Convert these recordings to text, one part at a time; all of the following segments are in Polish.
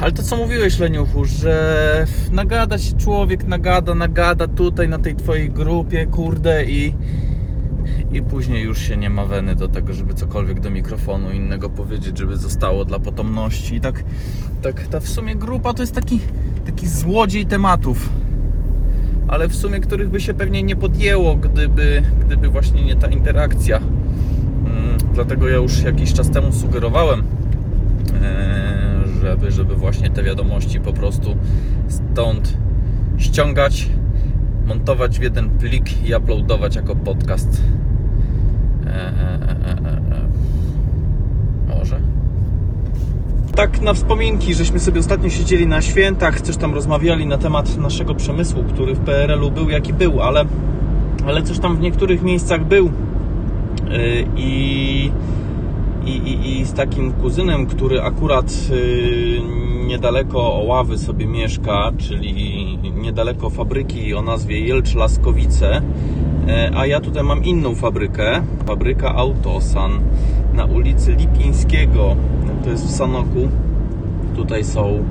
ale to co mówiłeś Leniuchu, że nagada się człowiek, nagada, nagada tutaj na tej twojej grupie, kurde i i później już się nie ma weny do tego, żeby cokolwiek do mikrofonu innego powiedzieć, żeby zostało dla potomności. I tak, tak ta w sumie grupa to jest taki, taki złodziej tematów, ale w sumie których by się pewnie nie podjęło, gdyby, gdyby właśnie nie ta interakcja. Mm, dlatego ja już jakiś czas temu sugerowałem, e, żeby, żeby właśnie te wiadomości po prostu stąd ściągać, montować w jeden plik i uploadować jako podcast. E, e, e, Może. Tak na wspominki, żeśmy sobie ostatnio siedzieli na świętach, coś tam rozmawiali na temat naszego przemysłu, który w PRL-u był jaki był, ale, ale coś tam w niektórych miejscach był. I, i, i, i z takim kuzynem, który akurat niedaleko Oławy sobie mieszka, czyli niedaleko fabryki o nazwie Jelcz Laskowice, E, a ja tutaj mam inną fabrykę, fabryka Autosan na ulicy Lipińskiego, to jest w Sanoku. Tutaj są,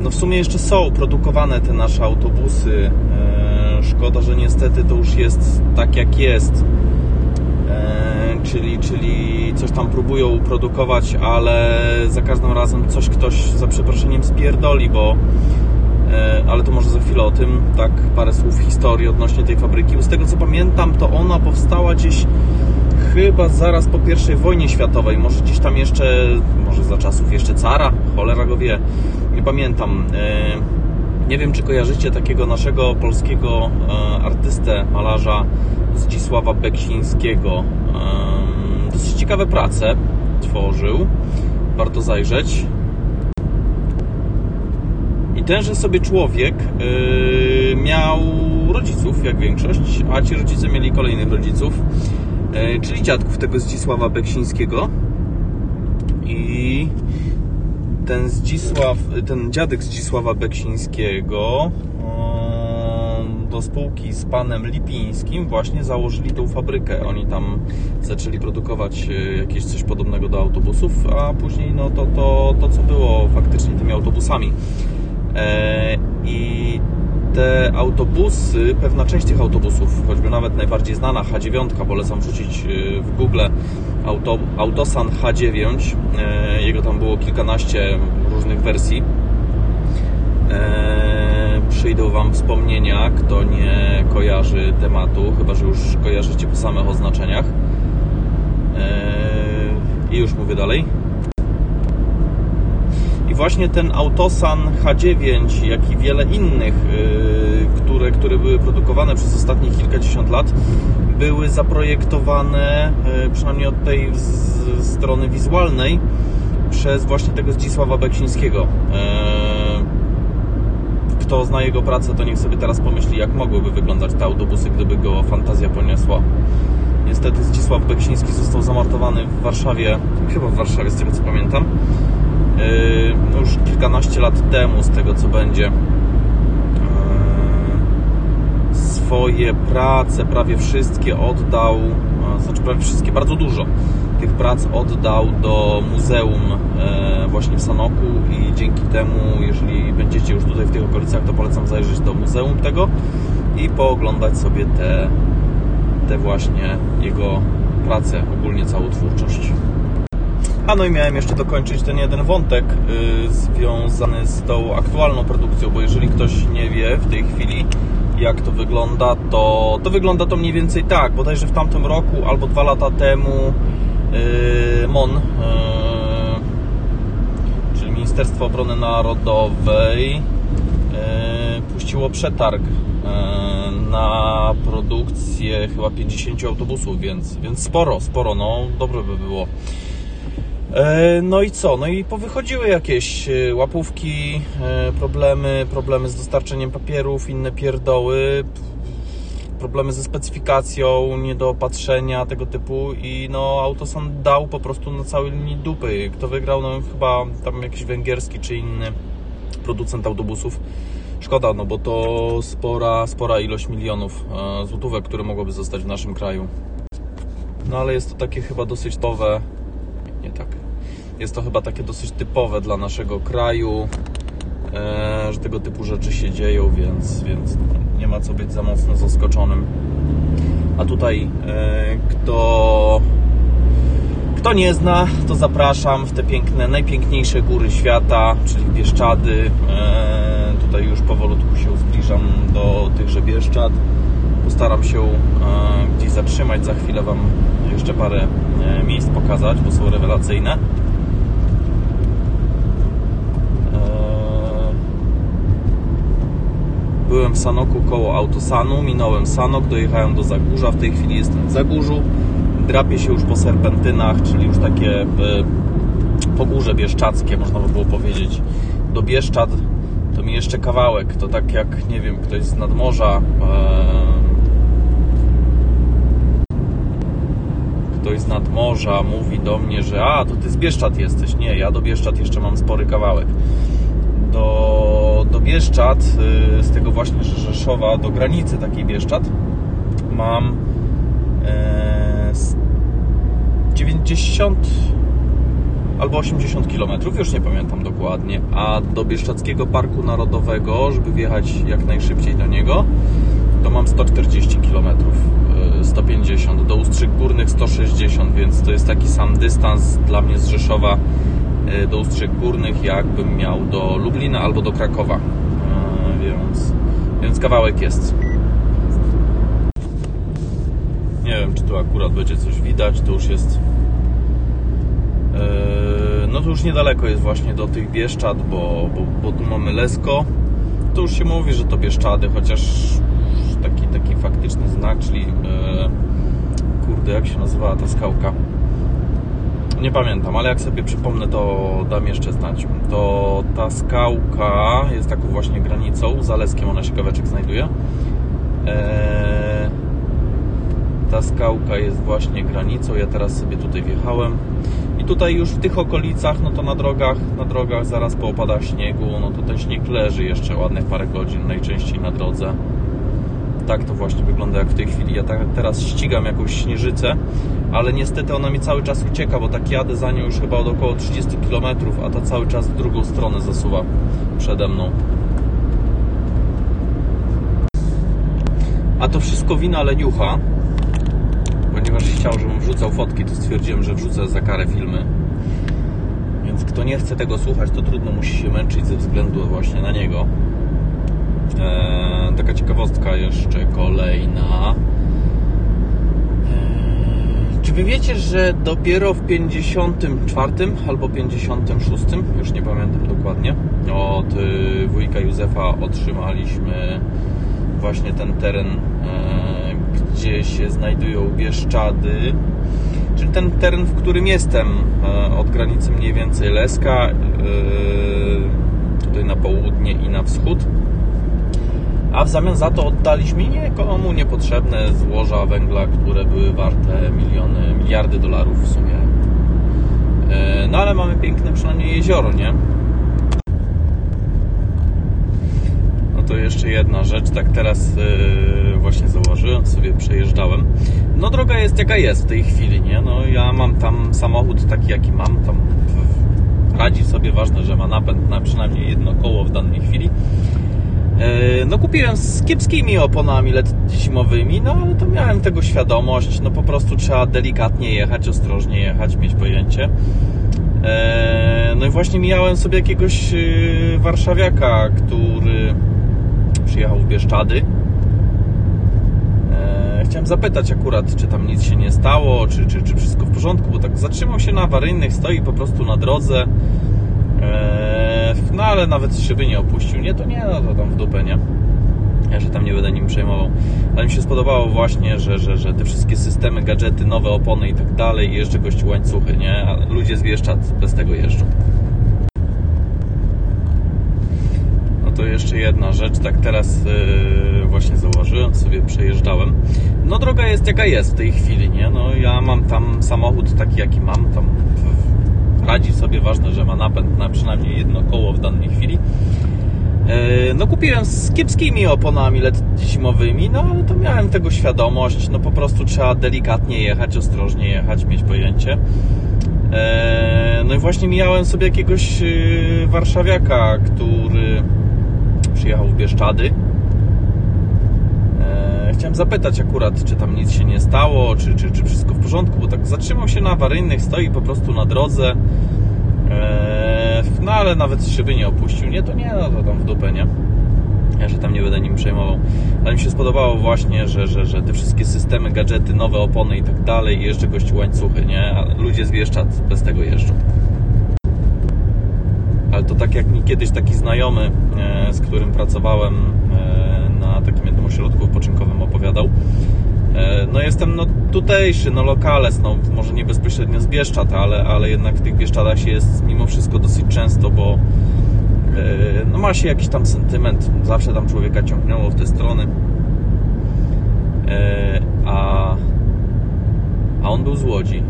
no w sumie jeszcze są produkowane te nasze autobusy. E, szkoda, że niestety to już jest tak jak jest. E, czyli, czyli coś tam próbują produkować, ale za każdym razem coś ktoś za przeproszeniem spierdoli, bo E, ale to może za chwilę o tym, tak parę słów historii odnośnie tej fabryki. Z tego co pamiętam, to ona powstała gdzieś chyba zaraz po I wojnie światowej, może gdzieś tam jeszcze, może za czasów jeszcze cara, cholera go wie, nie pamiętam. E, nie wiem, czy kojarzycie takiego naszego polskiego e, artystę, malarza Zdzisława Beksińskiego. Dosyć ciekawe prace tworzył, warto zajrzeć tenże sobie człowiek yy, miał rodziców, jak większość, a ci rodzice mieli kolejnych rodziców, czyli dziadków tego Zdzisława Beksińskiego. I ten Zdzisław, ten dziadek Zdzisława Beksińskiego do spółki z panem Lipińskim właśnie założyli tą fabrykę. Oni tam zaczęli produkować yy, jakieś coś podobnego do autobusów, a później no to, to, to co było faktycznie tymi autobusami. E, I te autobusy, pewna część tych autobusów, choćby nawet najbardziej znana H9, polecam wrzucić e, w Google auto, Autosan H9, e, jego tam było kilkanaście różnych wersji. Przyjdą Wam wspomnienia, kto nie kojarzy tematu, chyba że już kojarzycie po samych oznaczeniach. I już mówię dalej właśnie ten Autosan H9, jak i wiele innych, y, które, które były produkowane przez ostatnie kilkadziesiąt lat, były zaprojektowane, y, przynajmniej od tej strony wizualnej, przez właśnie tego Zdzisława Beksińskiego. Y, kto zna jego pracę, to niech sobie teraz pomyśli, jak mogłyby wyglądać te autobusy, gdyby go fantazja poniosła. Niestety Zdzisław Beksiński został zamordowany w Warszawie, chyba w Warszawie, z tego co pamiętam. Yy, no już kilkanaście lat temu, z tego co będzie, yy, swoje prace, prawie wszystkie oddał, znaczy prawie wszystkie, bardzo dużo tych prac oddał do muzeum yy, właśnie w Sanoku i dzięki temu, jeżeli będziecie już tutaj w tych okolicach, to polecam zajrzeć do muzeum tego i pooglądać sobie te, te właśnie jego pracę, ogólnie całą twórczość. A no i miałem jeszcze dokończyć ten jeden wątek yy, związany z tą aktualną produkcją, bo jeżeli ktoś nie wie w tej chwili jak to wygląda, to, to wygląda to mniej więcej tak. Bodajże w tamtym roku albo dwa lata temu yy, MON, yy, czyli Ministerstwo Obrony Narodowej, yy, puściło przetarg yy, na produkcję chyba 50 autobusów, więc, więc sporo, sporo, no dobre by było. E, no i co? No i powychodziły jakieś e, łapówki, e, problemy, problemy z dostarczeniem papierów, inne pierdoły, problemy ze specyfikacją, niedopatrzenia tego typu i no Autosan dał po prostu na całej linii dupy. Kto wygrał? No chyba tam jakiś węgierski czy inny producent autobusów. Szkoda, no bo to spora, spora ilość milionów złotówek, które mogłyby zostać w naszym kraju. No ale jest to takie chyba dosyć towe, nie tak Jest to chyba takie dosyć typowe dla naszego kraju, e, że tego typu rzeczy się dzieją, więc, więc nie ma co być za mocno zaskoczonym. A tutaj e, kto, kto nie zna, to zapraszam w te piękne, najpiękniejsze góry świata, czyli Bieszczady. E, tutaj już powolutku się zbliżam do tychże Bieszczad. Postaram się e, gdzieś zatrzymać. Za chwilę Wam jeszcze parę e, miejsc pokazać, bo są rewelacyjne. E, Byłem w Sanoku koło Autosanu, minąłem Sanok, dojechałem do Zagórza, w tej chwili jestem w Zagórzu. Drapię się już po serpentynach, czyli już takie pogórze bieszczackie, można by było powiedzieć. Do Bieszczad to mi jeszcze kawałek, to tak jak, nie wiem, ktoś z nadmorza e, ktoś z nadmorza mówi do mnie, że a, to ty z Bieszczad jesteś. Nie, ja do Bieszczad jeszcze mam spory kawałek. Do, do Bieszczad, y, z tego właśnie Rzeszowa, do granicy takiej Bieszczad, mam e, z 90 albo 80 km, już nie pamiętam dokładnie, a do Bieszczadzkiego Parku Narodowego, żeby wjechać jak najszybciej do niego, to mam 140 km, 150, do Ustrzyk Górnych 160, więc to jest taki sam dystans dla mnie z Rzeszowa e, do Ustrzyk Górnych, jakbym miał do Lublina albo do Krakowa, E, więc, więc kawałek jest. Nie wiem, czy tu akurat będzie coś widać, to już jest e, no to już niedaleko jest właśnie do tych Bieszczad, bo, bo, bo tu mamy Lesko. To już się mówi, że to Bieszczady, chociaż taki, faktyczny znak, czyli e, kurde, jak się nazywała ta skałka? Nie pamiętam, ale jak sobie przypomnę, to dam jeszcze znać. To ta skałka jest taką właśnie granicą, za Leskiem ona się kaweczek znajduje. E, ta skałka jest właśnie granicą. Ja teraz sobie tutaj wjechałem. I tutaj już w tych okolicach, no to na drogach, na drogach zaraz po opadach śniegu, no to ten śnieg leży jeszcze ładnych parę godzin, najczęściej na drodze. Tak to właśnie wygląda jak w tej chwili. Ja tak teraz ścigam jakąś śnieżycę, ale niestety ona mi cały czas ucieka, bo tak jadę za nią już chyba od około 30 km, a ta cały czas w drugą stronę zasuwa przede mną. A to wszystko wina leniucha, ponieważ chciał, żebym wrzucał fotki, to stwierdziłem, że wrzucę za karę filmy. Więc kto nie chce tego słuchać, to trudno musi się męczyć ze względu właśnie na niego. Eee, taka ciekawostka jeszcze kolejna. Eee, czy wy wiecie, że dopiero w 54 albo 56, już nie pamiętam dokładnie, od y, wujka Józefa otrzymaliśmy właśnie ten teren, e, gdzie się znajdują Bieszczady, czyli ten teren, w którym jestem, e, od granicy mniej więcej Leska, e, tutaj na południe i na wschód. A w zamian za to oddaliśmy nikomu niepotrzebne złoża węgla, które były warte miliony, miliardy dolarów w sumie. E, No ale mamy piękne przynajmniej jezioro, nie? No to jeszcze jedna rzecz, tak teraz yy, właśnie założyłem, sobie przejeżdżałem. No droga jest jaka jest w tej chwili, nie? No ja mam tam samochód taki jaki mam, tam radzi sobie, ważne, że ma napęd na przynajmniej jedno koło w danej chwili. Yy, No kupiłem z kiepskimi oponami zimowymi, no ale to miałem tego świadomość, no po prostu trzeba delikatnie jechać, ostrożnie jechać, mieć pojęcie. Eee, No i właśnie mijałem sobie jakiegoś yy, warszawiaka, który przyjechał w Bieszczady. Eee, Chciałem zapytać akurat, czy tam nic się nie stało, czy, czy, czy wszystko w porządku, bo tak zatrzymał się na awaryjnych, stoi po prostu na drodze. Eee, No ale nawet szyby nie opuścił. Nie, to nie, no to tam w dupę, nie? Ja się tam nie będę nim przejmował. Ale mi się spodobało właśnie, że, że, że te wszystkie systemy, gadżety, nowe opony i tak dalej, i jeszcze gościu łańcuchy, nie? A ludzie z Bieszczad bez tego jeżdżą. No to jeszcze jedna rzecz, tak teraz yy, właśnie założyłem, sobie przejeżdżałem. No droga jest jaka jest w tej chwili, nie? No ja mam tam samochód taki jaki mam, tam radzi sobie, ważne, że ma napęd na przynajmniej jedno koło w danej chwili. E, No kupiłem z kiepskimi oponami zimowymi, no ale to miałem tego świadomość, no po prostu trzeba delikatnie jechać, ostrożnie jechać, mieć pojęcie. E, no i właśnie mijałem sobie jakiegoś y, warszawiaka, który przyjechał w Bieszczady. Chciałem zapytać akurat, czy tam nic się nie stało, czy, czy, czy wszystko w porządku, bo tak zatrzymał się na awaryjnych, stoi po prostu na drodze. E, no ale nawet szyby nie opuścił. Nie, to nie, no to tam w dupę, nie? Ja się tam nie będę nim przejmował. Ale mi się spodobało właśnie, że, że, że te wszystkie systemy, gadżety, nowe opony i tak dalej, i jeszcze gości łańcuchy, nie? A ludzie z bez tego jeżdżą. Ale to tak jak mi kiedyś taki znajomy, e, z którym pracowałem e, na takim jednym ośrodku wypoczynkowym opowiadał. E, No jestem no, tutejszy, no lokales, no może nie bezpośrednio z Bieszczad, ale, ale jednak w tych Bieszczadach się jest mimo wszystko dosyć często, bo e, no ma się jakiś tam sentyment, zawsze tam człowieka ciągnęło w te strony. E, A, a on był z Łodzi.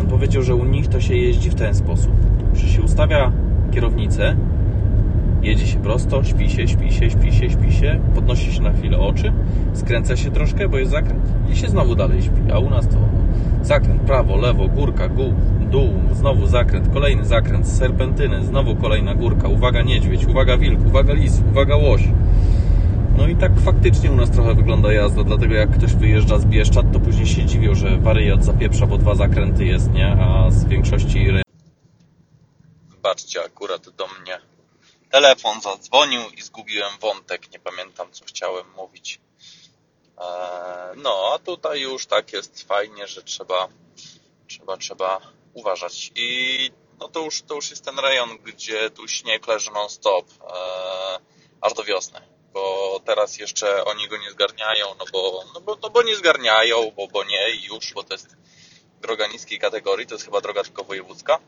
On powiedział, że u nich to się jeździ w ten sposób, że się ustawia kierownicę, jedzie się prosto, śpi się, śpi się, śpi się, śpi się, podnosi się na chwilę oczy, skręca się troszkę, bo jest zakręt i się znowu dalej śpi. A u nas to zakręt, prawo, lewo, górka, gół, dół, znowu zakręt, kolejny zakręt, serpentyny, znowu kolejna górka, uwaga niedźwiedź, uwaga wilk, uwaga lis, uwaga łoś. No i tak faktycznie u nas trochę wygląda jazda, dlatego jak ktoś wyjeżdża z Bieszczad, to później się dziwią, że wariat zapieprza, bo dwa zakręty jest, nie? A z większości... Wybaczcie, akurat do mnie telefon zadzwonił i zgubiłem wątek, nie pamiętam co chciałem mówić. Eee, No, a tutaj już tak jest fajnie, że trzeba, trzeba, trzeba uważać. I no to już, to już jest ten rejon, gdzie tu śnieg leży non stop, eee, aż do wiosny. Bo teraz jeszcze oni go nie zgarniają, no bo, no bo, no bo nie zgarniają, bo, bo nie i już, bo to jest droga niskiej kategorii, to jest chyba droga tylko wojewódzka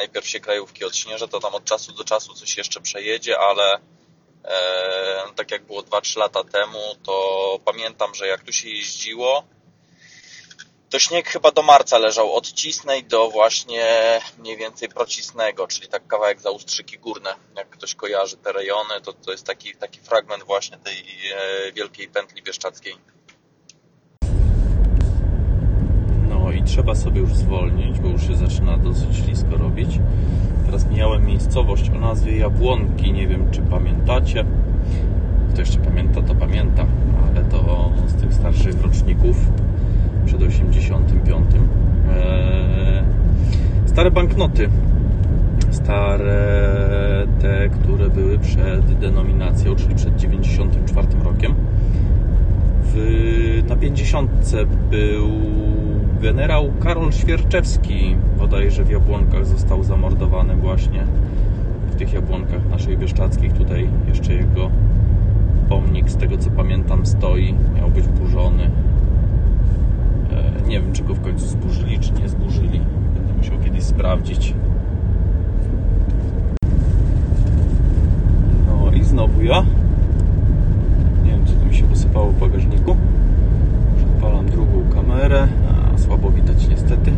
najpierw się krajówki odśnieżę, to tam od czasu do czasu coś jeszcze przejedzie, ale e, tak jak było 2-3 lata temu, to pamiętam, że jak tu się jeździło, to śnieg chyba do marca leżał od Cisnej do właśnie mniej więcej Procisnego, czyli tak kawałek za Ustrzyki Górne. Jak ktoś kojarzy te rejony, to to jest taki, taki fragment właśnie tej e, wielkiej pętli bieszczackiej. No i trzeba sobie już zwolnić, bo już się zaczyna dosyć ślisko robić. Mijałem miejscowość o nazwie Jabłonki, nie wiem czy pamiętacie. Kto jeszcze pamięta, to pamięta, ale to z tych starszych roczników przed 85. Eee, stare banknoty. Stare te, które były przed denominacją, czyli przed 94 rokiem. W, na 50 był generał Karol Świerczewski, bodajże w Jabłonkach został zamordowany właśnie w tych Jabłonkach naszych bieszczadzkich. Tutaj jeszcze jego pomnik, z tego co pamiętam, stoi. Miał być burzony. E, Nie wiem, czy go w końcu zburzyli, czy nie zburzyli. Będę musiał kiedyś sprawdzić. No i znowu ja. Nie wiem, co tu mi się posypało w bagażniku. Odpalam drugą kamerę. Słabo widać niestety.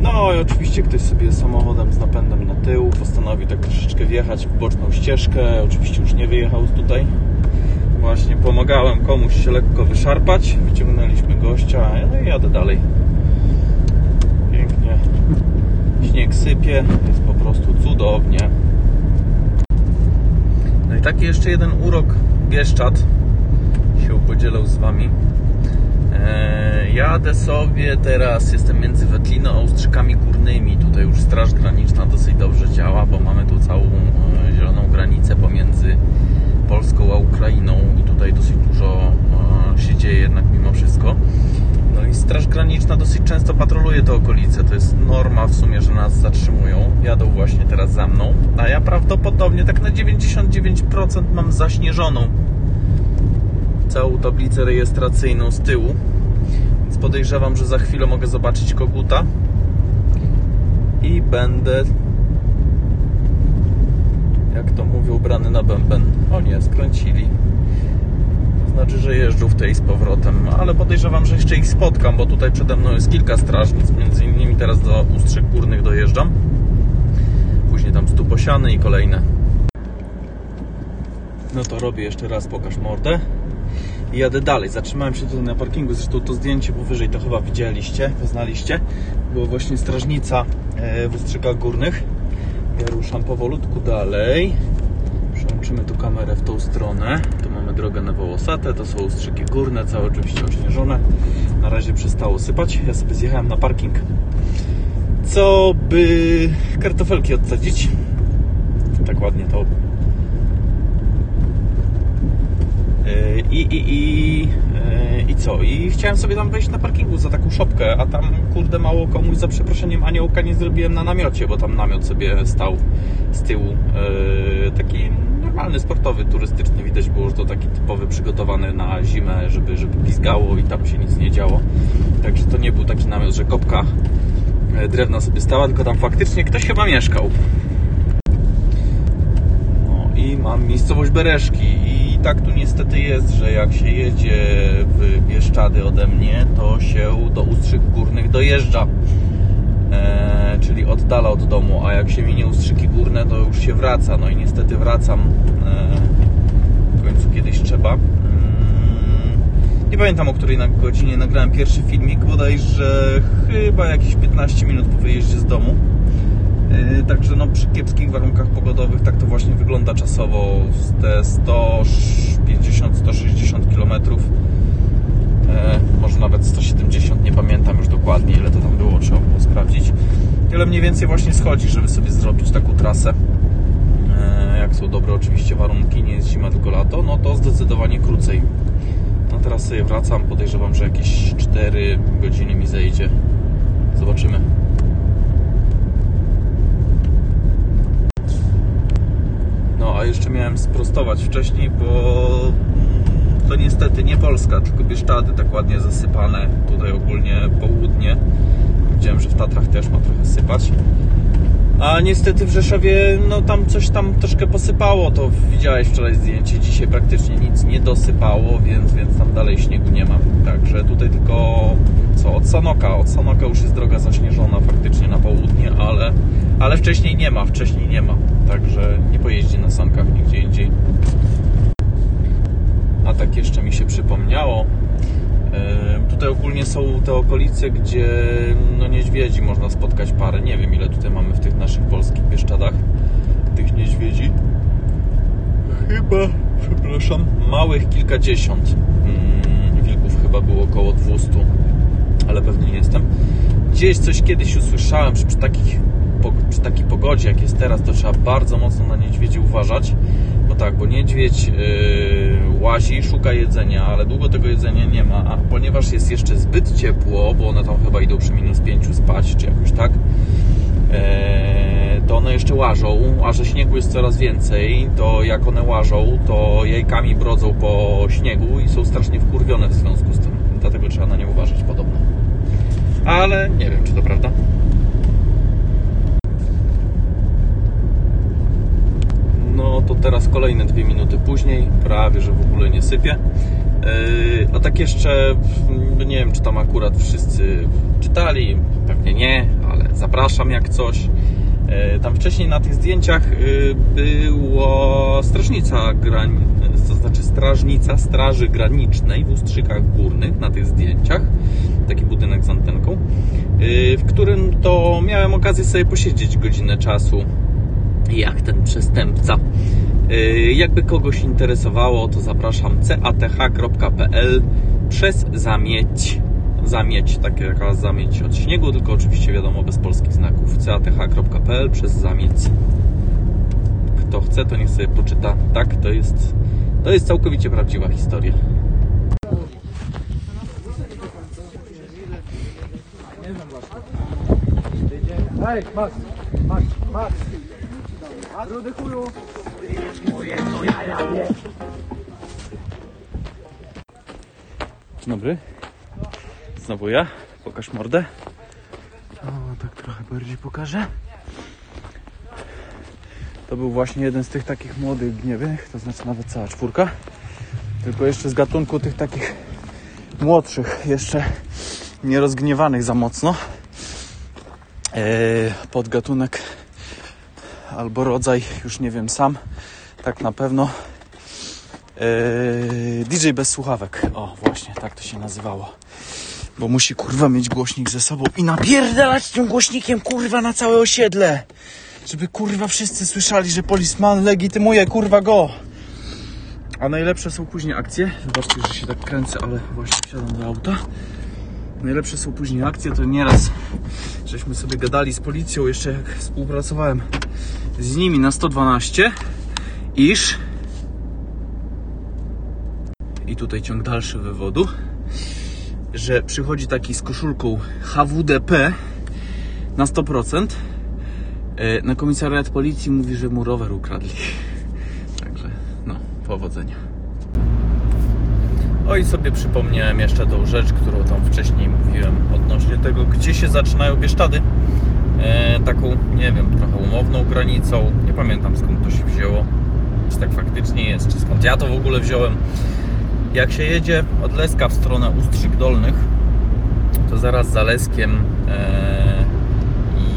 No i oczywiście ktoś sobie samochodem z napędem na tył postanowił tak troszeczkę wjechać w boczną ścieżkę. Oczywiście już nie wyjechał tutaj. Właśnie pomagałem komuś się lekko wyszarpać. Wyciągnęliśmy gościa, no i jadę dalej. Pięknie. Śnieg sypie, jest po prostu cudownie. No i taki jeszcze jeden urok Bieszczad się podzielał z Wami. Eee, jadę sobie teraz, jestem między Wetliną a Ustrzykami Górnymi. Tutaj już Straż Graniczna dosyć dobrze działa, bo mamy tu całą e, zieloną granicę pomiędzy Polską a Ukrainą i tutaj dosyć dużo e, się dzieje jednak mimo wszystko. No i Straż Graniczna dosyć często patroluje te okolice. To jest norma w sumie, że nas zatrzymują. Jadą właśnie teraz za mną, a ja prawdopodobnie tak na 99% mam zaśnieżoną całą tablicę rejestracyjną z tyłu. Więc podejrzewam, że za chwilę mogę zobaczyć koguta i będę jak to mówią, brany na bęben. O nie, skręcili. To znaczy, że jeżdżą w tej z powrotem, ale podejrzewam, że jeszcze ich spotkam, bo tutaj przede mną jest kilka strażnic, między innymi teraz do Ustrzyk Górnych dojeżdżam. Później tam Stuposiany i kolejne. No to robię jeszcze raz, pokaż mordę. I jadę dalej. Zatrzymałem się tutaj na parkingu, zresztą to zdjęcie powyżej to chyba widzieliście, poznaliście. Była właśnie strażnica e, w Ustrzykach Górnych. Ja ruszam powolutku dalej. Przełączymy tu kamerę w tą stronę. Tu mamy drogę na Wołosatę, to są Ustrzyki Górne, całe oczywiście ośnieżone. Na razie przestało sypać. Ja sobie zjechałem na parking, co by kartofelki odsadzić. Tak ładnie to E, I, i, i, e, I co? I chciałem sobie tam wejść na parkingu za taką szopkę, a tam kurde mało komuś za przeproszeniem aniołka nie zrobiłem na namiocie, bo tam namiot sobie stał z tyłu. E, taki normalny, sportowy, turystyczny. Widać było, że to taki typowy przygotowany na zimę, żeby, żeby pizgało i tam się nic nie działo. Także to nie był taki namiot, że kopka drewna sobie stała, tylko tam faktycznie ktoś chyba mieszkał. No i mam miejscowość Bereszki i tak tu niestety jest, że jak się jedzie w Bieszczady ode mnie, to się do Ustrzyk Górnych dojeżdża. E, czyli oddala od domu, a jak się minie Ustrzyki Górne, to już się wraca. No i niestety wracam. E, w końcu kiedyś trzeba. Mm, nie pamiętam o której godzinie nagrałem pierwszy filmik, bodajże chyba jakieś 15 minut po wyjeździe z domu. Yy, także no, przy kiepskich warunkach pogodowych tak to właśnie wygląda czasowo. Te 150-160 km, yy, może nawet 170, nie pamiętam już dokładnie ile to tam było, trzeba było sprawdzić. Tyle mniej więcej właśnie schodzi, żeby sobie zrobić taką trasę. Yy, jak są dobre oczywiście warunki, nie jest zima, tylko lato, no to zdecydowanie krócej. No teraz sobie wracam, podejrzewam, że jakieś 4 godziny mi zejdzie. Zobaczymy. No, a jeszcze miałem sprostować wcześniej, bo to niestety nie Polska, tylko Bieszczady tak ładnie zasypane. Tutaj ogólnie południe. Widziałem, że w Tatrach też ma trochę sypać. A niestety w Rzeszowie, no tam coś tam troszkę posypało, to widziałeś wczoraj zdjęcie, dzisiaj praktycznie nic nie dosypało, więc, więc tam dalej śniegu nie ma. Także tutaj tylko co, od Sanoka, od Sanoka już jest droga zaśnieżona faktycznie na południe, ale, ale wcześniej nie ma, wcześniej nie ma, także nie pojeździ na sankach nigdzie indziej. A tak jeszcze mi się przypomniało, Tutaj ogólnie są te okolice, gdzie no niedźwiedzi można spotkać parę. Nie wiem ile tutaj mamy w tych naszych polskich Bieszczadach tych niedźwiedzi. Chyba, przepraszam, małych kilkadziesiąt. Mm, wilków chyba było około 200, ale pewnie nie jestem. Gdzieś coś kiedyś usłyszałem, że przy, takich, przy takiej pogodzie jak jest teraz, to trzeba bardzo mocno na niedźwiedzi uważać bo tak, bo niedźwiedź yy, łazi, szuka jedzenia, ale długo tego jedzenia nie ma, a ponieważ jest jeszcze zbyt ciepło, bo one tam chyba idą przy minus 5 spać, czy jakoś tak, yy, to one jeszcze łażą, a że śniegu jest coraz więcej, to jak one łażą, to jajkami brodzą po śniegu i są strasznie wkurwione w związku z tym. Dlatego trzeba na nie uważać podobno. Ale nie wiem, czy to prawda. No to teraz kolejne dwie minuty później, prawie że w ogóle nie sypie. Yy, a tak jeszcze, nie wiem czy tam akurat wszyscy czytali, pewnie nie, ale zapraszam jak coś. Yy, tam wcześniej na tych zdjęciach yy, była strażnica grań, to znaczy strażnica Straży Granicznej w Ustrzykach Górnych na tych zdjęciach. Taki budynek z antenką, w którym to miałem okazję sobie posiedzieć godzinę czasu jak ten przestępca. Y, jakby kogoś interesowało, to zapraszam cath.pl przez zamieć. Zamieć, takie jaka zamieć od śniegu, tylko oczywiście wiadomo bez polskich znaków. cath.pl przez zamieć. Kto chce, to niech sobie poczyta. Tak, to jest, to jest całkowicie prawdziwa historia. Hej, Max, Max, Max. Rudy chuju. Dzień dobry. Znowu ja. Pokaż mordę. O, tak trochę bardziej pokażę. To był właśnie jeden z tych takich młodych gniewych, to znaczy nawet cała czwórka. Tylko jeszcze z gatunku tych takich młodszych, jeszcze nierozgniewanych za mocno. Eee, podgatunek albo rodzaj, już nie wiem sam, tak na pewno Yy, DJ bez słuchawek. O, właśnie, tak to się nazywało. Bo musi kurwa mieć głośnik ze sobą i napierdalać tym głośnikiem kurwa na całe osiedle. Żeby kurwa wszyscy słyszeli, że polisman legitymuje kurwa go. A najlepsze są później akcje. Zobaczcie, że się tak kręcę, ale właśnie wsiadam do auta. Najlepsze są później akcje, to nieraz żeśmy sobie gadali z policją, jeszcze jak współpracowałem z nimi na 112, iż i tutaj ciąg dalszy wywodu, że przychodzi taki z koszulką HWDP na 100%, e, na komisariat policji mówi, że mu rower ukradli. Także, no, powodzenia. Oj, sobie przypomniałem jeszcze tą rzecz, którą tam wcześniej mówiłem odnośnie tego, gdzie się zaczynają Bieszczady. E, taką, nie wiem, trochę umowną granicą. Nie pamiętam skąd to się wzięło. Czy tak faktycznie jest, czy skąd ja to w ogóle wziąłem. Jak się jedzie od Leska w stronę Ustrzyk Dolnych, to zaraz za Leskiem e,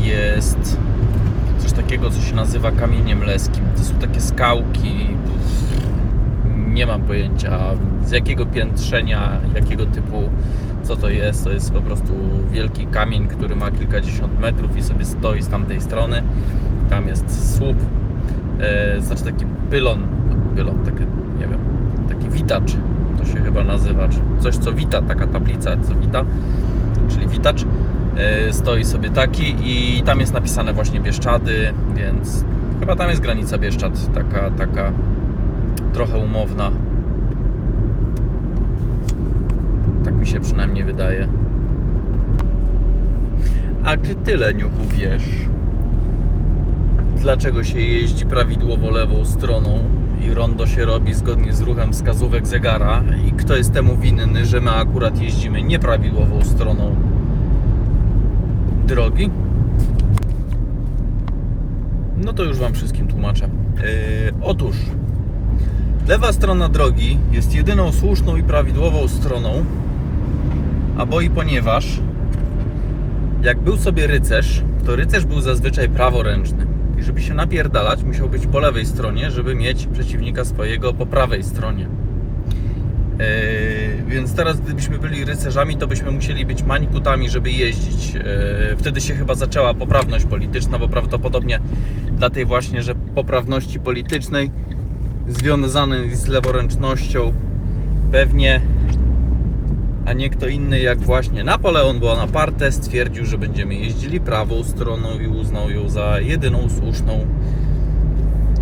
jest coś takiego, co się nazywa kamieniem leskim. To są takie skałki, nie mam pojęcia z jakiego piętrzenia, jakiego typu, co to jest. To jest po prostu wielki kamień, który ma kilkadziesiąt metrów i sobie stoi z tamtej strony. Tam jest słup, e, znaczy taki pylon, pylon, taki, nie wiem, taki witacz, to się chyba nazywa, czy coś co wita, taka tablica co wita, czyli witacz. E, stoi sobie taki i tam jest napisane właśnie Bieszczady, więc chyba tam jest granica Bieszczad, taka, taka trochę umowna. Tak mi się przynajmniej wydaje. A ty, Leniuchu, wiesz, dlaczego się jeździ prawidłowo lewą stroną i rondo się robi zgodnie z ruchem wskazówek zegara i kto jest temu winny, że my akurat jeździmy nieprawidłową stroną drogi? No to już Wam wszystkim tłumaczę. Yy, otóż Lewa strona drogi jest jedyną słuszną i prawidłową stroną, a bo i ponieważ jak był sobie rycerz, to rycerz był zazwyczaj praworęczny. I żeby się napierdalać, musiał być po lewej stronie, żeby mieć przeciwnika swojego po prawej stronie. Yy, więc teraz, gdybyśmy byli rycerzami, to byśmy musieli być mańkutami, żeby jeździć. Yy, wtedy się chyba zaczęła poprawność polityczna, bo prawdopodobnie dla tej właśnie, że poprawności politycznej związany z leworęcznością pewnie a nie kto inny jak właśnie Napoleon Bonaparte stwierdził, że będziemy jeździli prawą stroną i uznał ją za jedyną słuszną.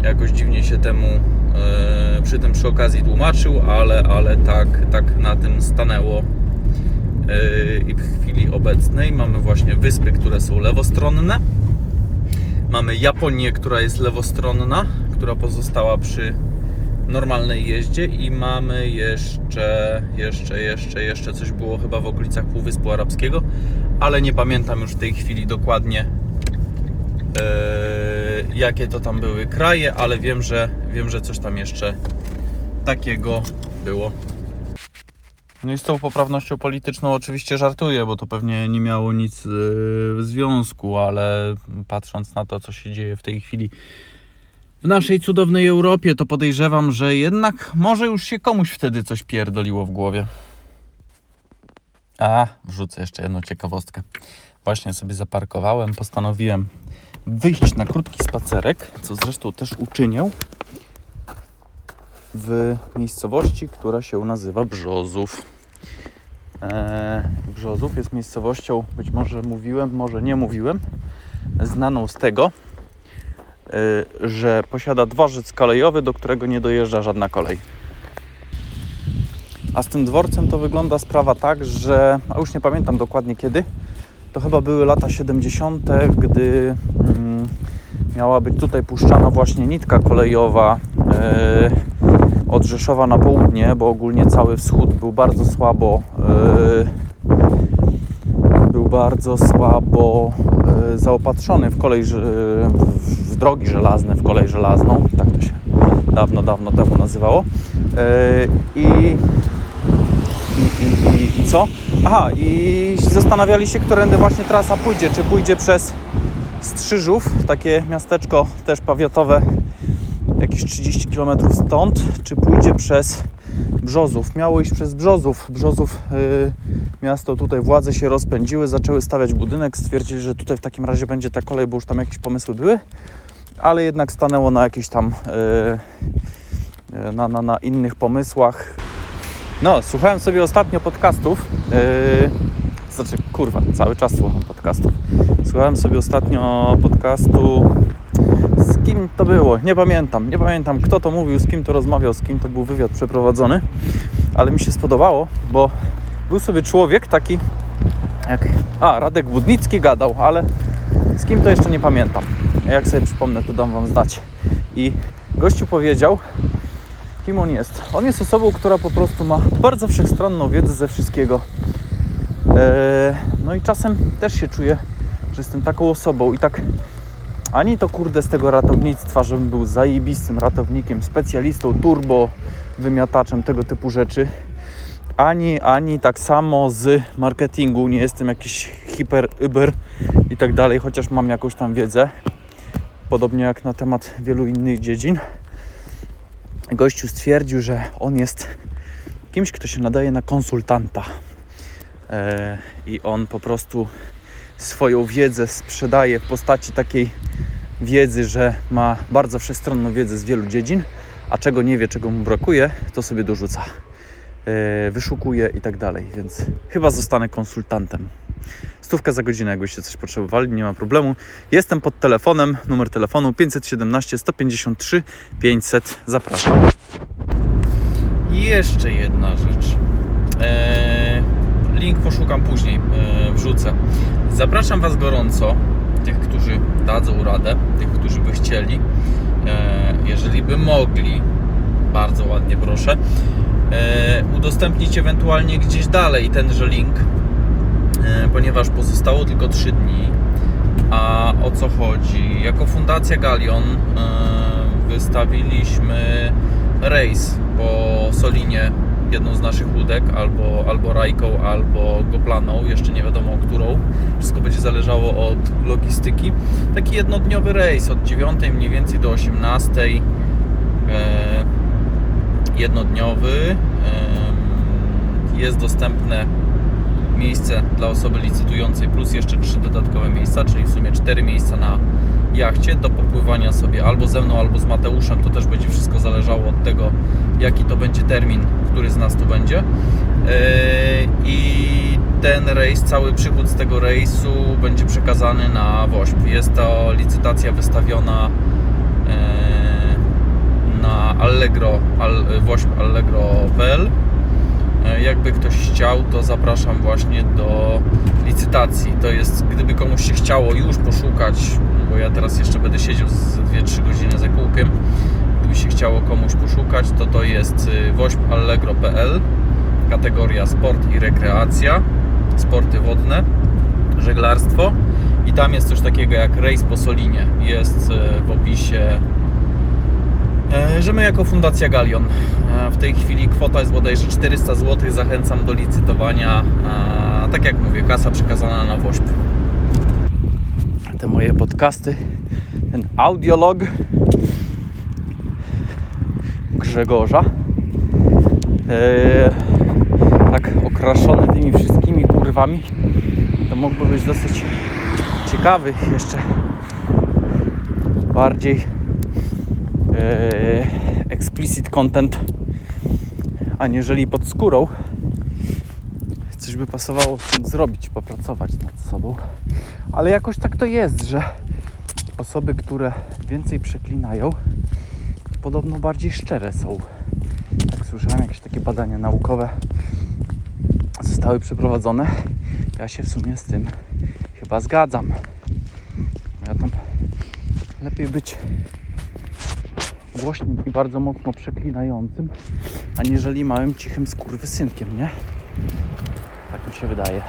Jakoś dziwnie się temu e, przy tym przy okazji tłumaczył, ale, ale tak, tak na tym stanęło. E, I w chwili obecnej mamy właśnie wyspy, które są lewostronne. Mamy Japonię, która jest lewostronna, która pozostała przy normalnej jeździe i mamy jeszcze, jeszcze, jeszcze, jeszcze coś było chyba w okolicach Półwyspu Arabskiego, ale nie pamiętam już w tej chwili dokładnie e, jakie to tam były kraje, ale wiem, że wiem, że coś tam jeszcze takiego było. No i z tą poprawnością polityczną oczywiście żartuję, bo to pewnie nie miało nic e, w związku, ale patrząc na to, co się dzieje w tej chwili w naszej cudownej Europie, to podejrzewam, że jednak może już się komuś wtedy coś pierdoliło w głowie. A, wrzucę jeszcze jedną ciekawostkę. Właśnie sobie zaparkowałem, postanowiłem wyjść na krótki spacerek, co zresztą też uczynię w miejscowości, która się nazywa Brzozów. Eee, Brzozów jest miejscowością, być może mówiłem, może nie mówiłem, znaną z tego, że posiada dworzec kolejowy, do którego nie dojeżdża żadna kolej. A z tym dworcem to wygląda sprawa tak, że, a już nie pamiętam dokładnie kiedy, to chyba były lata 70., gdy mm, miała być tutaj puszczana właśnie nitka kolejowa y, od Rzeszowa na południe, bo ogólnie cały wschód był bardzo słabo y, był bardzo słabo e, zaopatrzony w kolej, w drogi żelazne, w kolej żelazną, tak to się dawno, dawno temu nazywało. E, I, i, i, i, co? Aha, i zastanawiali się, którędy właśnie trasa pójdzie, czy pójdzie przez Strzyżów, takie miasteczko też powiatowe jakieś 30 km stąd, czy pójdzie przez Brzozów. Miało iść przez Brzozów. Brzozów y, miasto, tutaj władze się rozpędziły, zaczęły stawiać budynek, stwierdzili, że tutaj w takim razie będzie ta kolej, bo już tam jakieś pomysły były, ale jednak stanęło na jakichś tam y, y, na, na, na innych pomysłach. No, słuchałem sobie ostatnio podcastów. Yy, znaczy, kurwa, cały czas słucham podcastów. Słuchałem sobie ostatnio podcastu. Z kim to było? Nie pamiętam. Nie pamiętam, kto to mówił, z kim to rozmawiał, z kim to był wywiad przeprowadzony, ale mi się spodobało, bo był sobie człowiek taki jak. A, Radek Budnicki gadał, ale z kim to jeszcze nie pamiętam. Jak sobie przypomnę, to dam Wam znać. I gościu powiedział, kim on jest. On jest osobą, która po prostu ma bardzo wszechstronną wiedzę ze wszystkiego. Eee, no i czasem też się czuję, że jestem taką osobą i tak ani to kurde z tego ratownictwa, żebym był zajebistym ratownikiem, specjalistą, turbo, wymiataczem, tego typu rzeczy. Ani, ani tak samo z marketingu, nie jestem jakiś hiper, uber i tak dalej, chociaż mam jakąś tam wiedzę. Podobnie jak na temat wielu innych dziedzin gościu stwierdził, że on jest kimś, kto się nadaje na konsultanta. E, I on po prostu swoją wiedzę sprzedaje w postaci takiej wiedzy, że ma bardzo wszechstronną wiedzę z wielu dziedzin, a czego nie wie, czego mu brakuje, to sobie dorzuca. E, wyszukuje i tak dalej, więc chyba zostanę konsultantem. Stówka za godzinę, jakbyście coś potrzebowali, nie ma problemu. Jestem pod telefonem, numer telefonu 517 153 500. Zapraszam. Jeszcze jedna rzecz. Eee, link poszukam później, eee, wrzucę. Zapraszam Was gorąco, tych, którzy dadzą radę, tych, którzy by chcieli, jeżeli by mogli, bardzo ładnie proszę, udostępnić ewentualnie gdzieś dalej tenże link, e, ponieważ pozostało tylko 3 dni. A o co chodzi? Jako Fundacja Galion e, wystawiliśmy rejs po Solinie, jedną z naszych łódek, albo, albo Rajką, albo Goplaną, jeszcze nie wiadomo którą. Wszystko będzie zależało od logistyki. Taki jednodniowy rejs od 9 mniej więcej do 18. E, jednodniowy. E, jest dostępne miejsce dla osoby licytującej plus jeszcze trzy dodatkowe miejsca, czyli w sumie cztery miejsca na jachcie do popływania sobie albo ze mną, albo z Mateuszem. To też będzie wszystko zależało od tego, jaki to będzie termin, który z nas tu będzie. Yy, I ten rejs, cały przychód z tego rejsu będzie przekazany na WOŚP. Jest to licytacja wystawiona na Allegro, al, Allegro.pl. E, Jakby ktoś chciał, to zapraszam właśnie do licytacji. To jest, gdyby komuś się chciało już poszukać, bo ja teraz jeszcze będę siedział z 2-3 godziny za kółkiem, gdyby się chciało komuś poszukać, to to jest y, wośpallegro.pl kategoria sport i rekreacja, sporty wodne, żeglarstwo i tam jest coś takiego jak rejs po Solinie. Jest y, w opisie że my jako Fundacja Galion e, w tej chwili kwota jest bodajże 400 zł. Zachęcam do licytowania. E, Tak jak mówię, kasa przekazana na WOŚP. Te moje podcasty, ten audiolog Grzegorza. E, tak okraszony tymi wszystkimi kurwami, to mógłby być dosyć ciekawy jeszcze bardziej e, explicit content, aniżeli pod skórą. Coś by pasowało zrobić, popracować nad sobą. Ale jakoś tak to jest, że osoby, które więcej przeklinają, podobno bardziej szczere są. Jak słyszałem, jakieś takie badania naukowe zostały przeprowadzone. Ja się w sumie z tym chyba zgadzam. Ja tam lepiej być głośnym i bardzo mocno przeklinającym, aniżeli małym cichym skurwysynkiem, nie? Tak mi się wydaje.